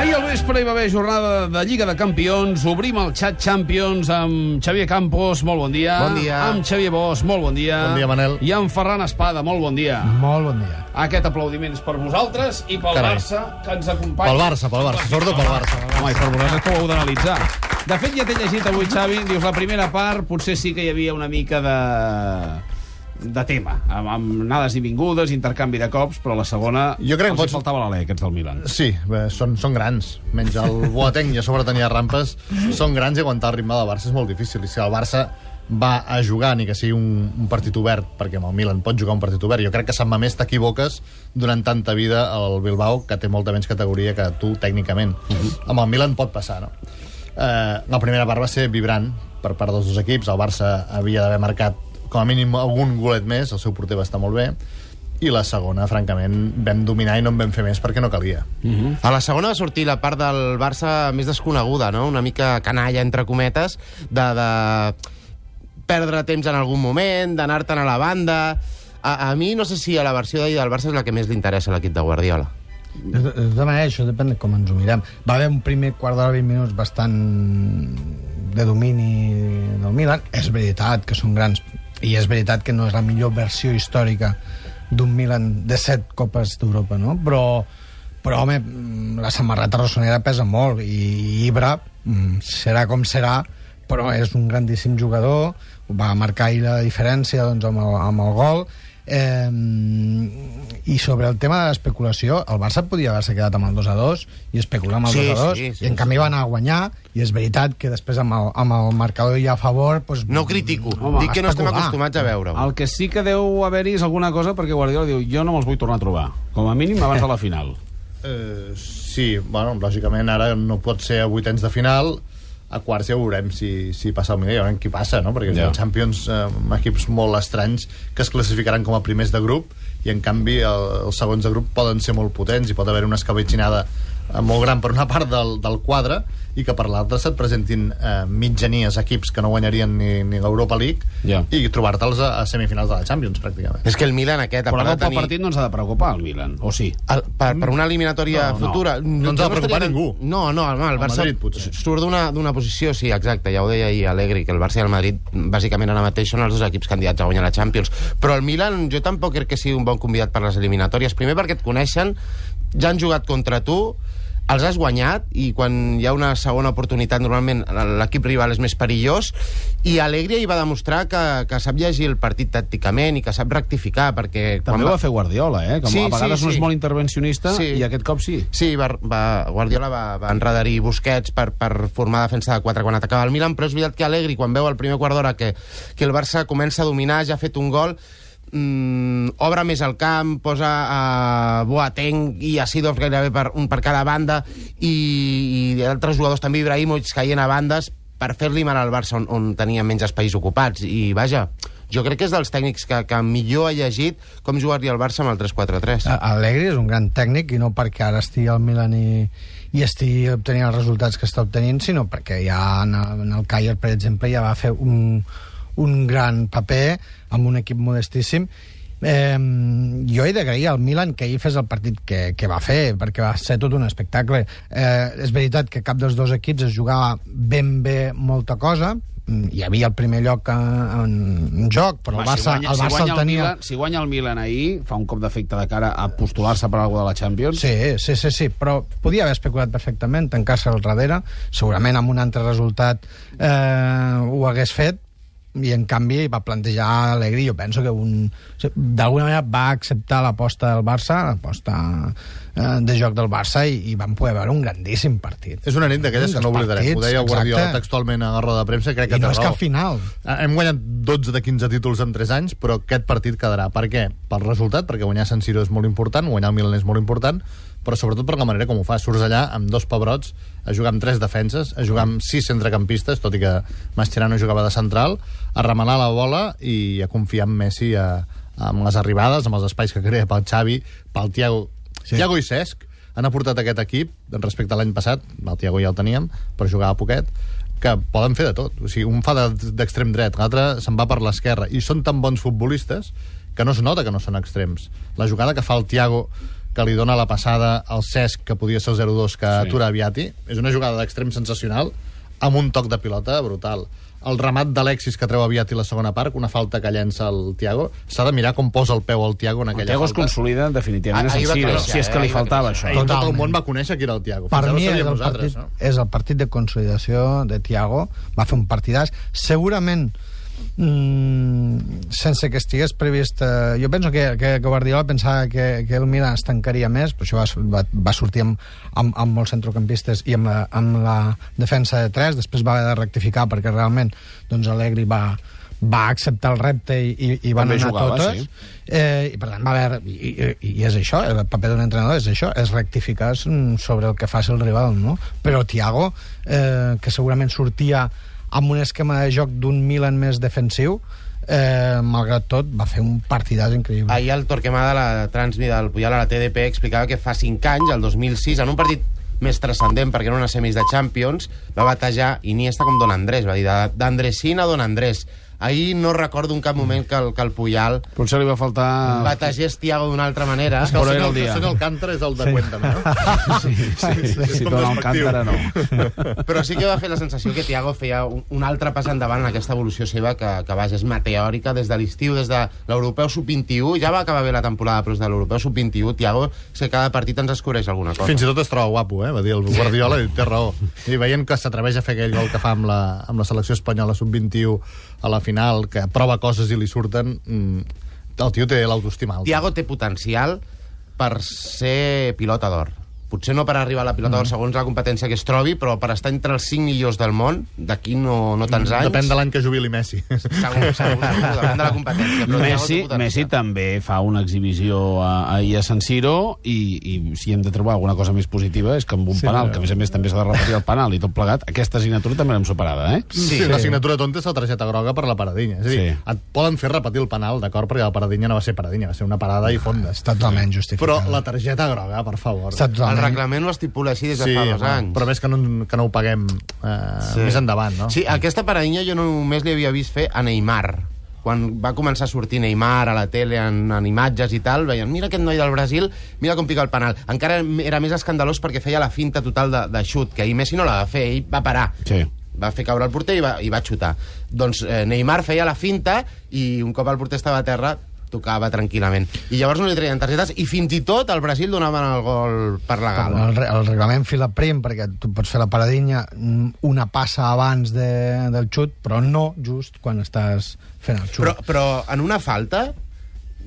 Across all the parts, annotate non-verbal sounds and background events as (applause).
Ahir al vespre hi va haver jornada de Lliga de Campions. Obrim el xat Champions amb Xavier Campos, molt bon dia. Bon dia. Amb Xavier Bosch, molt bon dia. Bon dia, Manel. I amb Ferran Espada, molt bon dia. Molt bon dia. Aquest aplaudiment és per vosaltres i pel Carai. Barça, que ens acompanya. Pel Barça, pel Barça. Sobretot pel Barça. Home, i per vosaltres que ho heu d'analitzar. De fet, ja t'he llegit avui, Xavi, dius la primera part potser sí que hi havia una mica de de tema, amb, amb anades i vingudes, intercanvi de cops, però la segona Jo crec que pots- faltava l'alè, aquests del Milan. Sí, bé, són, són grans. Menys el (laughs) Boateng i a sobre tenia rampes. Són grans i aguantar el ritme del Barça és molt difícil. I si el Barça va a jugar, ni que sigui un, un partit obert, perquè amb el Milan pot jugar un partit obert. Jo crec que Sant Mamés t'equivoques donant tanta vida al Bilbao, que té molta menys categoria que tu, tècnicament. Amb el Milan pot passar, no? Eh, la primera part va ser vibrant per part dels dos equips. El Barça havia d'haver marcat com a mínim algun golet més, el seu porter va estar molt bé, i la segona, francament, vam dominar i no en vam fer més perquè no calia. A la segona va sortir la part del Barça més desconeguda, no? Una mica canalla, entre cometes, de, de perdre temps en algun moment, d'anar-te'n a la banda... A, a mi no sé si a la versió d'ahir del Barça és la que més li interessa a l'equip de Guardiola. De, de, de manera, això depèn de com ens ho mirem. Va haver un primer quart d'hora, 20 minuts, bastant de domini del Milan. És veritat que són grans, i és veritat que no és la millor versió històrica d'un Milan de set copes d'Europa, no? Però, però, home, la samarreta rossonera pesa molt, i Ibra mm, serà com serà, però és un grandíssim jugador, va marcar ahir la diferència doncs, amb, el, amb el gol, Eh, I sobre el tema de l'especulació, el Barça podia haver-se quedat amb el 2 a 2 i especular amb el Sí, 2 a 2, sí, sí, i en canvi sí. va anar a guanyar, i és veritat que després amb el, amb el marcador ja a favor... Doncs, No critico, Home, dic que no estem acostumats a veure-ho. El que sí que deu haver-hi és alguna cosa perquè Guardiola diu jo no me'ls vull tornar a trobar, com a mínim abans de la final. Eh, sí, bueno, lògicament ara no pot ser a vuitens de final, a quarts ja veurem si, si passa el millor, ja veurem qui passa, no? Perquè Ja. els Champions, eh, amb equips molt estranys que es classificaran com a primers de grup i en canvi el, els segons de grup poden ser molt potents i pot haver una escabetxinada molt gran per una part del, del quadre i que per l'altra se't presentin eh, mitjanies equips que no guanyarien ni, ni l'Europa League Ja. i trobar-te'ls a, a semifinals de la Champions, pràcticament. És que el Milan aquest, Però no tenir... partit no ens ha de preocupar, el Milan, o sí? El, per, per una eliminatòria No, no. futura... No ens ha de preocupar estaria- ningú. No, no, no el El Barça Madrid, potser. surt d'una d'una posició, sí, exacte, ja ho deia ahir Alegri, que el Barça i el Madrid, bàsicament ara mateix, són els dos equips candidats a guanyar la Champions. Però el Milan, jo tampoc crec que sigui un bon convidat per les eliminatòries. Primer perquè et coneixen, ja han jugat contra tu, els has guanyat i quan hi ha una segona oportunitat normalment l'equip rival és més perillós i Alegria hi va demostrar que, que sap llegir el partit tàcticament i que sap rectificar perquè També ho va fer Guardiola, eh? Com Sí, a vegades sí, no és sí. molt intervencionista Sí. i aquest cop sí. Sí, va, va, Guardiola va, va enredarir Busquets per, per formar defensa de 4 quan atacava el Milan, però és veritat que Allegri, quan veu el primer quart d'hora que, que el Barça comença a dominar, ja ha fet un gol, mm, obre més el camp, posa a Boateng i a Sidorf gairebé per, un per cada banda i, i altres jugadors també, Ibrahimovic caient a bandes per fer-li mal al Barça on, on tenia menys espais ocupats. I vaja, jo crec que és dels tècnics que, que millor ha llegit com jugaria el Barça amb el 3-4-3 A- Allegri és un gran tècnic i no perquè ara estigui al Milan i, i estigui obtenint els resultats que està obtenint, sinó perquè ja en en el Cagliar, per exemple, ja va fer un, un gran paper amb un equip modestíssim Eh, jo he d'agrair al Milan que ahir fes el partit que, que va fer, perquè va ser tot un espectacle. Eh, és veritat que cap dels dos equips es jugava ben bé molta cosa, Mm, hi havia el primer lloc en, en joc, però el Home, Barça, el Barça el guanya tenia... Milan, si guanya el Milan ahir, fa un cop d'efecte de cara a postular-se per alguna de la Champions. Sí, sí, sí, sí, però podia haver especulat perfectament, tancar-se al darrere, segurament amb un altre resultat eh, ho hagués fet, i en canvi va plantejar Alegri, jo penso que un, d'alguna manera va acceptar l'aposta del Barça, l'aposta eh, de joc del Barça, i, i van poder veure un grandíssim partit. És una nit d'aquelles que no oblidarem. Ho partits, deia Guardiola exacte. textualment a la roda de premsa, crec que I no és que raó. al final... Ah, Hem guanyat 12 de 15 títols en 3 anys, però aquest partit quedarà. Per què? Pel resultat, perquè guanyar San Siro és molt important, guanyar el Milan és molt important, però sobretot per la manera com ho fa. Surts allà amb dos pebrots, a jugar amb tres defenses, a jugar amb sis centrecampistes, tot i que Mascherano jugava de central, a remenar la bola i a confiar en Messi a, amb les arribades, amb els espais que crea pel Xavi, pel Thiago. Sí. I Cesc han aportat aquest equip, respecte a l'any passat, el Thiago ja el teníem, però jugava poquet, que poden fer de tot. O sigui, un fa de- d'extrem dret, l'altre se'n va per l'esquerra, i són tan bons futbolistes que no es nota que no són extrems. La jugada que fa el Thiago que li dona la passada al Cesc, que podia ser el 0-2, que Sí. atura Aviati. És una jugada d'extrem sensacional, amb un toc de pilota brutal. El remat d'Alexis que treu Aviati la segona part, una falta que llença el Tiago. S'ha de mirar com posa el peu el Tiago en El aquella Tiago es falta. consolida definitivament Ah, a Siro, créixer, si és eh? que li va faltava això. Tot el món va conèixer qui era el Tiago. Per Fins ara mi és sabíem el, partit, no? és el partit de consolidació de Tiago. Va fer un partidàs. Segurament mm, sense que estigués previst... Eh, jo penso que, que, que Guardiola pensava que, que el Milan es tancaria més, però això va, va, va sortir amb, amb, amb molts centrocampistes i amb la, amb la defensa de 3, després va haver de rectificar perquè realment doncs, Allegri va, va acceptar el repte i, i, i van També anar jugava, totes. sí. Eh, I per tant va haver... I, i, I és això, el paper d'un entrenador és això, és rectificar sobre el que faci el rival, no? Però Thiago, eh, que segurament sortia amb un esquema de joc d'un Milan més defensiu, eh, malgrat tot, va fer un partidàs increïble. Ahir el Torquemada, la transmi del Puyol a la TDP, explicava que fa 5 anys, el 2006, en un partit més transcendent, perquè era una semis de Champions, va batejar Iniesta com Don Andrés, va dir d'Andresín a Don Andrés. Ahir no recordo en cap moment que el, que el Puyal Potser li va faltar... bategés Tiago d'una altra manera. És que el Però senyor, el dia. el senyor Alcántara és el de sí. Cuéntame, no? (laughs) Sí, sí, sí, sí, com però despectiu. Alcántara no. (laughs) Però sí que va fer la sensació que Tiago feia un, un altre pas endavant en aquesta evolució seva que, que vaja, és meteòrica des de l'estiu, des de l'Europeu Sub-21, ja va acabar bé la temporada, però des de l'Europeu Sub-21, Tiago, és que cada partit ens descobreix alguna cosa. Fins i tot es troba guapo, eh? Va dir el Guardiola i té raó. I veient que s'atreveix a fer aquell gol que fa amb la, amb la selecció espanyola sub-21 a la final, que prova coses i li surten, mm, el tio té l'autoestima alta. Tiago té potencial per ser pilota d'or. Potser no per arribar a la pilota Mm. segons la competència que es trobi, però per estar entre els 5 millors del món, d'aquí no, no tants anys... Depèn de l'any que jubili Messi. Segur, segur, segur, depèn de la (laughs) competència. Però Messi. Messi també fa una exhibició a, ahir a San Siro i, i si hem de trobar alguna cosa més positiva és que amb un sí, penal, que a més a més també s'ha de repetir el penal i tot plegat, aquesta assignatura també l'hem superada, eh? Sí, sí. la signatura tonta és la targeta groga per la paradinya. És a dir, Sí. et poden fer repetir el penal, d'acord, perquè la paradinya no va ser paradinya, va ser una parada i fonda. Està totalment justificat. Però la targeta groga, per favor. Està El reglament ho estipula així des de sí, fa dos anys. però més que no, que no ho paguem eh, sí. més endavant, no? Sí, aquesta paradinya jo només li havia vist fer a Neymar. Quan va començar a sortir Neymar a la tele en, en imatges i tal, veien, mira aquest noi del Brasil, mira com pica el penal. Encara era més escandalós perquè feia la finta total de, de xut, que ahir Messi no la va fer, ell va parar. Sí. Va fer caure el porter i va, i va xutar. Doncs eh, Neymar feia la finta i un cop el porter estava a terra tocava tranquil·lament. I llavors no li traien targetes i fins i tot al Brasil donaven el gol per la gala. El, el reglament fila prim, perquè tu pots fer la paradinya mm, una passa abans de, del xut, però no just quan estàs fent el xut. Però, però en una falta,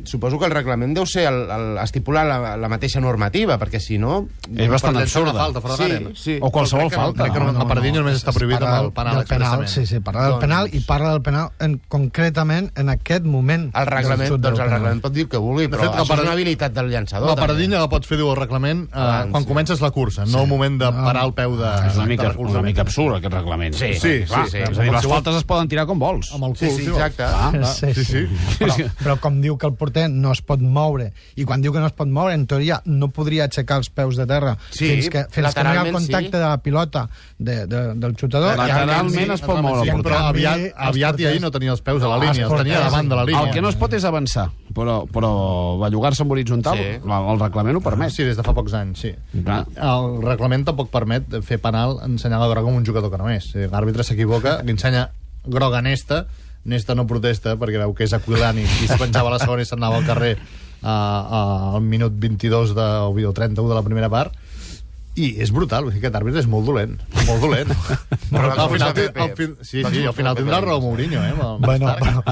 suposo que el reglament deu ser el, el, estipular la, la mateixa normativa, perquè si no... És bastant Per absurda. falta Sí, sí. O qualsevol Crec que no, falta. Crec que no, No, no, la paradilla no. només està prohibit amb el penal del penal, sí, sí, parla del Doncs- penal i parla del penal en, concretament en aquest moment. El reglament, doncs el reglament pot dir que vulgui, però fet, la això és una habilitat del llançador. La també. paradilla la pots fer, diu el reglament, eh, Abans, quan sí. comences la cursa, no el moment de parar el peu de... És una mica, una mica absurd, aquest reglament. Sí, Sí, clar, sí, sí. És a dir, les faltes es poden tirar com vols. Amb el Sí, cul, sí, vols. exacte. Ah, Ah, Sí, sí, sí. Però, però com diu que el porter no es pot moure, i quan diu que no es pot moure, en teoria no podria aixecar els peus de terra Sí, fins que, fins que no hi ha contacte sí. de la pilota de, de, del xutador. Lateralment es pot moure el porter. però aviat, aviat i ahir no tenia els peus a la línia, els tenia davant de la línia. El que no es pot és avançar, però, però bellugar-se en horitzontal, Sí. el, reglament ho permet. Sí, des de fa pocs anys, sí. Clar. El reglament tampoc permet fer penal ensenyar la groga a un jugador que no és. Si L'àrbitre s'equivoca, li ensenya groga Nesta, Nesta no protesta perquè veu que és Aquilani i es penjava la segona i se'n anava al carrer uh, uh, al minut 22 de, o 31 de la primera part. I és brutal, vull dir que aquest àrbitre és molt dolent molt dolent. Però (laughs) Però al final, al fin, sí, Vaig sí, al final tindrà raó Mourinho eh, amb Bueno, però,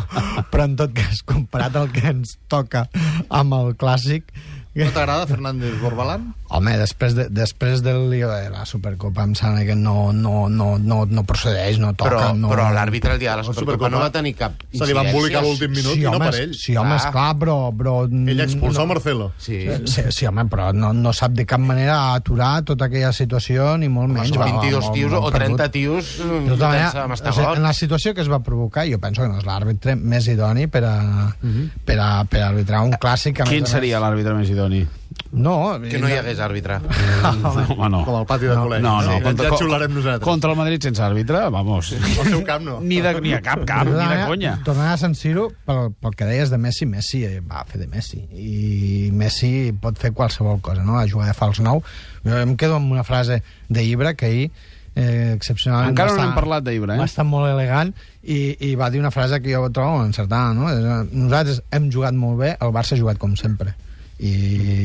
però en tot cas, comparat el que ens toca amb el clàssic... no t'agrada Fernández Borbalán? Home, després, de, després del lío de la Supercopa em sembla que no, no, no, no, no procedeix, no toca... Però, no... però l'àrbitre el dia de la La Supercopa no va tenir cap Se li va embolicar incidència. l'últim minut sí, i no home, per ell. Sí, home, Clar. esclar, però... però Ell expulsó no, a Marcelo. Sí. Sí, sí, home, però no, no sap de cap manera aturar tota aquella situació, ni molt menys. Són va, 22 va, tios o va, 30 perdut. tios De tota manera, o sigui, en la situació que es va provocar, jo penso que no és l'àrbitre més idoni per a, per a, per a arbitrar un clàssic. Quin seria l'àrbitre més idoni? No, Que no hi hagués àrbitre. (laughs) Home, no. Com al pati de col·legi. No, no. Sí, ja xularem nosaltres. contra el Madrid sense àrbitre, vamos. Al seu camp no. Ni, de, ni a cap camp, ni de conya. Tornant a San Siro, pel, pel que deies de Messi, Messi eh, va fer de Messi. I Messi pot fer qualsevol cosa, no? A jugar de fals nou. Jo em quedo amb una frase de Ibra que ahir eh, excepcionalment Encara no n'hem parlat d'Ibra, eh? va estar molt elegant i, i va dir una frase que jo trobo encertada no? Eh, nosaltres hem jugat molt bé el Barça ha jugat com sempre i,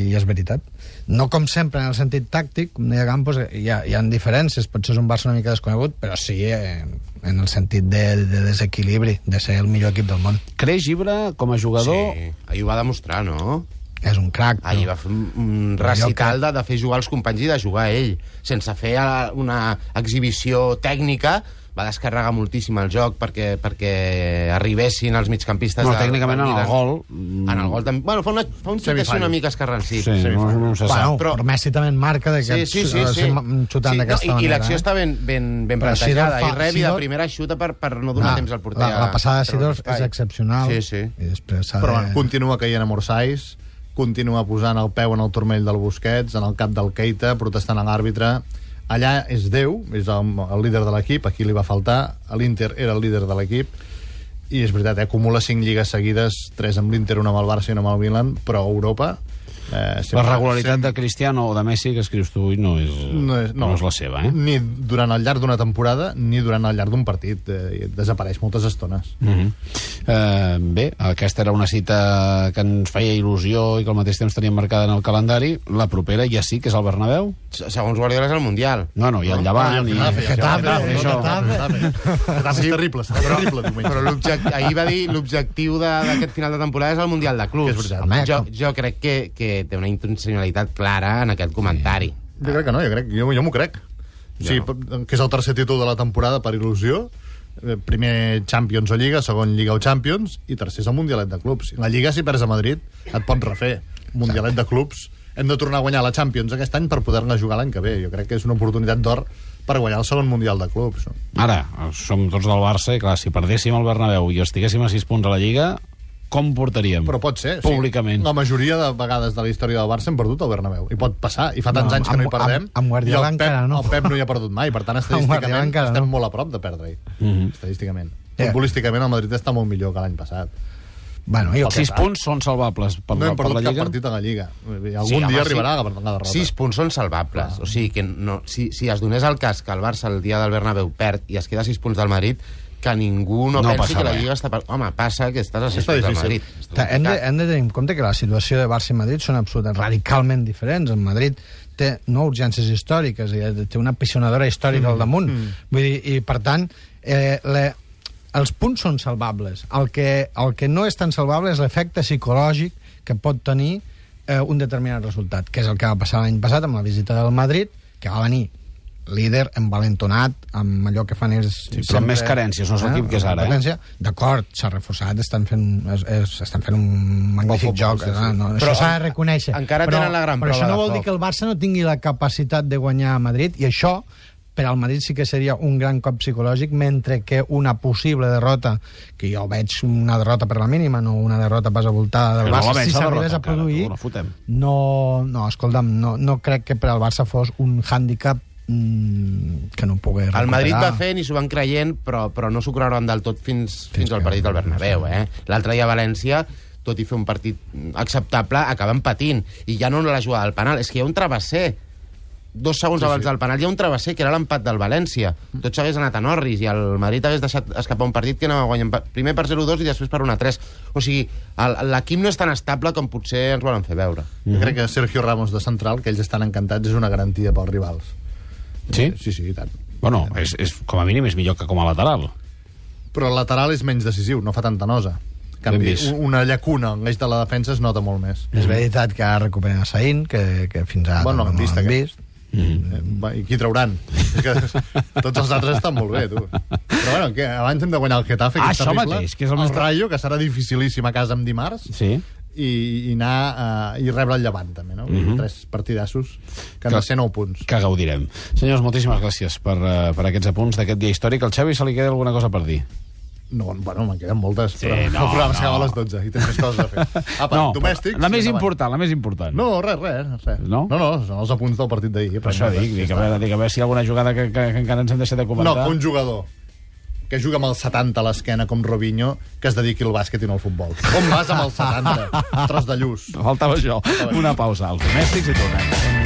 i és veritat no com sempre en el sentit tàctic com deia Campos, hi ha, hi ha diferències potser és un Barça una mica desconegut però sí eh, en el sentit de, de desequilibri de ser el millor equip del món Creix Ibra com a jugador... Sí, ahir ho va demostrar, no? és un crac però- Ahir va fer un, un recital de, de fer jugar els companys i de jugar ell. Sense fer eh, una exhibició tècnica, va descarregar moltíssim el joc perquè, perquè arribessin els migcampistes... No, de- tècnicament en el gol... En el gol també... Bueno, fa, una, fa un xut així una mica escarransit. Sí, no, no se bueno, però, però Messi també en marca de que Sí, sí, sí, sí. xutant sí d'aquesta no, i, manera I l'acció eh? està ben, ben, ben Però plantejada. Fa- I Rebi de Sidorf- primera xuta per, per no donar Ah, temps al porter. la, la passada de l'espai. és excepcional Sí, sí. i després s'ha Però de... bueno, continua caient a Morsais, continua posant el peu en el turmell del Busquets, en el cap del Keita, protestant a l'àrbitre. Allà és Déu, és el, el líder de l'equip, aquí li va faltar, l'Inter era el líder de l'equip, i és veritat, eh, acumula cinc lligues seguides, tres amb l'Inter, una amb el Barça i una amb el Milan, però a Europa... Eh, La regularitat de Cristiano o de Messi que escrius tu avui no és, no és, no, no és la seva, eh? Ni durant el llarg d'una temporada, ni durant el llarg d'un partit. Eh, desapareix moltes estones. Mm -hmm. uh, bé, aquesta era una cita que ens feia il·lusió i que al mateix temps teníem marcada en el calendari. La propera ja sí que és el Bernabéu. Se- Segons Guardiola és el Mundial. No, no, i el Llevant. i... Getafe, Getafe, Getafe, Getafe. Getafe. Getafe és terrible, és terrible diumenge. Però ahir va dir l'objectiu de- d'aquest final de temporada és el Mundial de Clubs. És veritat. Home, jo, jo crec que, que té una intencionalitat clara en aquest comentari. Jo crec que no, jo, crec, jo, jo m'ho crec. Sí, que és el tercer títol de la temporada per il·lusió. Eh, Primer Champions o Lliga, segon Lliga o Champions, i tercer és el Mundialet de Clubs. La Lliga, si perds a Madrid, et pot refer. Mundialet de Clubs. Hem de tornar a guanyar la Champions aquest any per poder-la jugar l'any que ve. Jo crec que és una oportunitat d'or per guanyar el segon Mundial de Clubs. no? Ara, som tots del Barça i clar, si perdéssim el Bernabéu i estiguéssim a 6 punts a la Lliga, com portaríem? Però pot ser. Públicament. Sí. La majoria de vegades de la història del Barça hem perdut el Bernabéu. I pot passar. I fa tants No, anys que no hi perdem. amb- amb Guardiola I el Pep, encara no. El Pep no hi ha perdut mai. Per tant, (laughs) estadísticament encara estem no. molt a prop de perdre-hi. Mhm. Estadísticament. Ja. Futbolísticament el Madrid està molt millor que l'any passat. Bueno, jo, 6 punts són salvables per, No hem per perdut la cap Lliga? partit a la Lliga. I Algun Sí, home, dia sí. arribarà la, la derrota. Sis punts són salvables. O sigui, que no, si, si es donés el cas que el Barça el dia del Bernabéu perd i es queda a sis punts del Madrid, que ningú no, No pensi que la. Lliga està... Per... Home, passa que estàs a del difícil. Madrid. Està hem, de, hem de tenir en compte que la situació de Barça i Madrid són absolutament radicalment diferents. En Madrid té no urgències històriques, i té una pisonadora històrica al damunt. Vull dir, I, per tant, eh, le, els punts són salvables. El que, el que no és tan salvable és l'efecte psicològic que pot tenir eh, un determinat resultat, que és el que va passar l'any passat amb la visita del Madrid, que va venir líder, envalentonat, amb allò que fan ells... Sí, però amb més carències, no és l'equip que és ara, eh? D'acord, s'ha reforçat, estan fent, es, es, estan fent un magnífic futbol, joc. sí, sí. No, no, Però això s'ha de reconèixer. encara però, tenen la gran però prova això no vol dir que el Barça no tingui la capacitat de guanyar a Madrid, i això per al Madrid sí que seria un gran cop psicològic, mentre que una possible derrota, que jo veig una derrota per la mínima, no una derrota pas avoltada del no Barça, veig, si s'arribés a produir, encara, no, no, escolta'm, no, no crec que per al Barça fos un hàndicap mm, que no pugui recuperar. El Madrid va fent i s'ho van creient, però, però no s'ho creuran del tot fins, fins al partit del Bernabéu. Eh? L'altre dia a València, tot i fer un partit acceptable, acaben patint. I ja no la jugada del penal, és que hi ha un travesser. Dos segons sí, abans sí. del penal hi ha un travesser, que era l'empat del València. Tot s'hagués anat a Norris i el Madrid hagués deixat escapar un partit que anava guanyant primer per 0-2 i després per 1-3. O sigui, l'equip no és tan estable com potser ens volen fer veure. Jo crec que Sergio Ramos de central, que ells estan encantats, és una garantia pels rivals. Sí? Sí, sí, i tant. Bueno, és, és, com a mínim és millor que com a lateral. Però el lateral és menys decisiu, no fa tanta nosa. En canvi, vist. una llacuna en l'eix de la defensa es nota molt més. És veritat que ara recuperen a Saïn, que, que fins ara Bueno, no, l'hem vist, l'hem aquest. Eh, va, I qui trauran? És que (laughs) tots els altres estan molt bé, tu. Però bueno, que abans hem de guanyar el Getafe, que Ah, és això mateix, que és el el més- Rayo, que serà dificilíssim a casa amb dimarts. Sí. I, i anar uh, i rebre el llevant també, no? Mm -hmm. Tres partidassos que han Que- de ser 9 punts. Que gaudirem. Senyors, moltíssimes gràcies per, uh, per aquests apunts d'aquest dia històric. Al Xavi se li queda alguna cosa per dir? No, bueno, me'n queden moltes, Sí, però no, el programa no. s'acaba a les 12 i tens més coses a fer. (laughs) Apa, no, domèstics... la més endavant. important, la més important. No, res, res, res. No? No, no, són els apunts del partit d'ahir. Per això dic, dic, a veure, dic, a veure si hi ha alguna jugada que, que, que encara ens hem deixat de No, comentar. que un jugador que juga amb el 70 a l'esquena com Robinho, que es dediqui al bàsquet i no al futbol. On vas amb el 70? Tros de lluç. Faltava això. Una pausa als domèstics i tornem.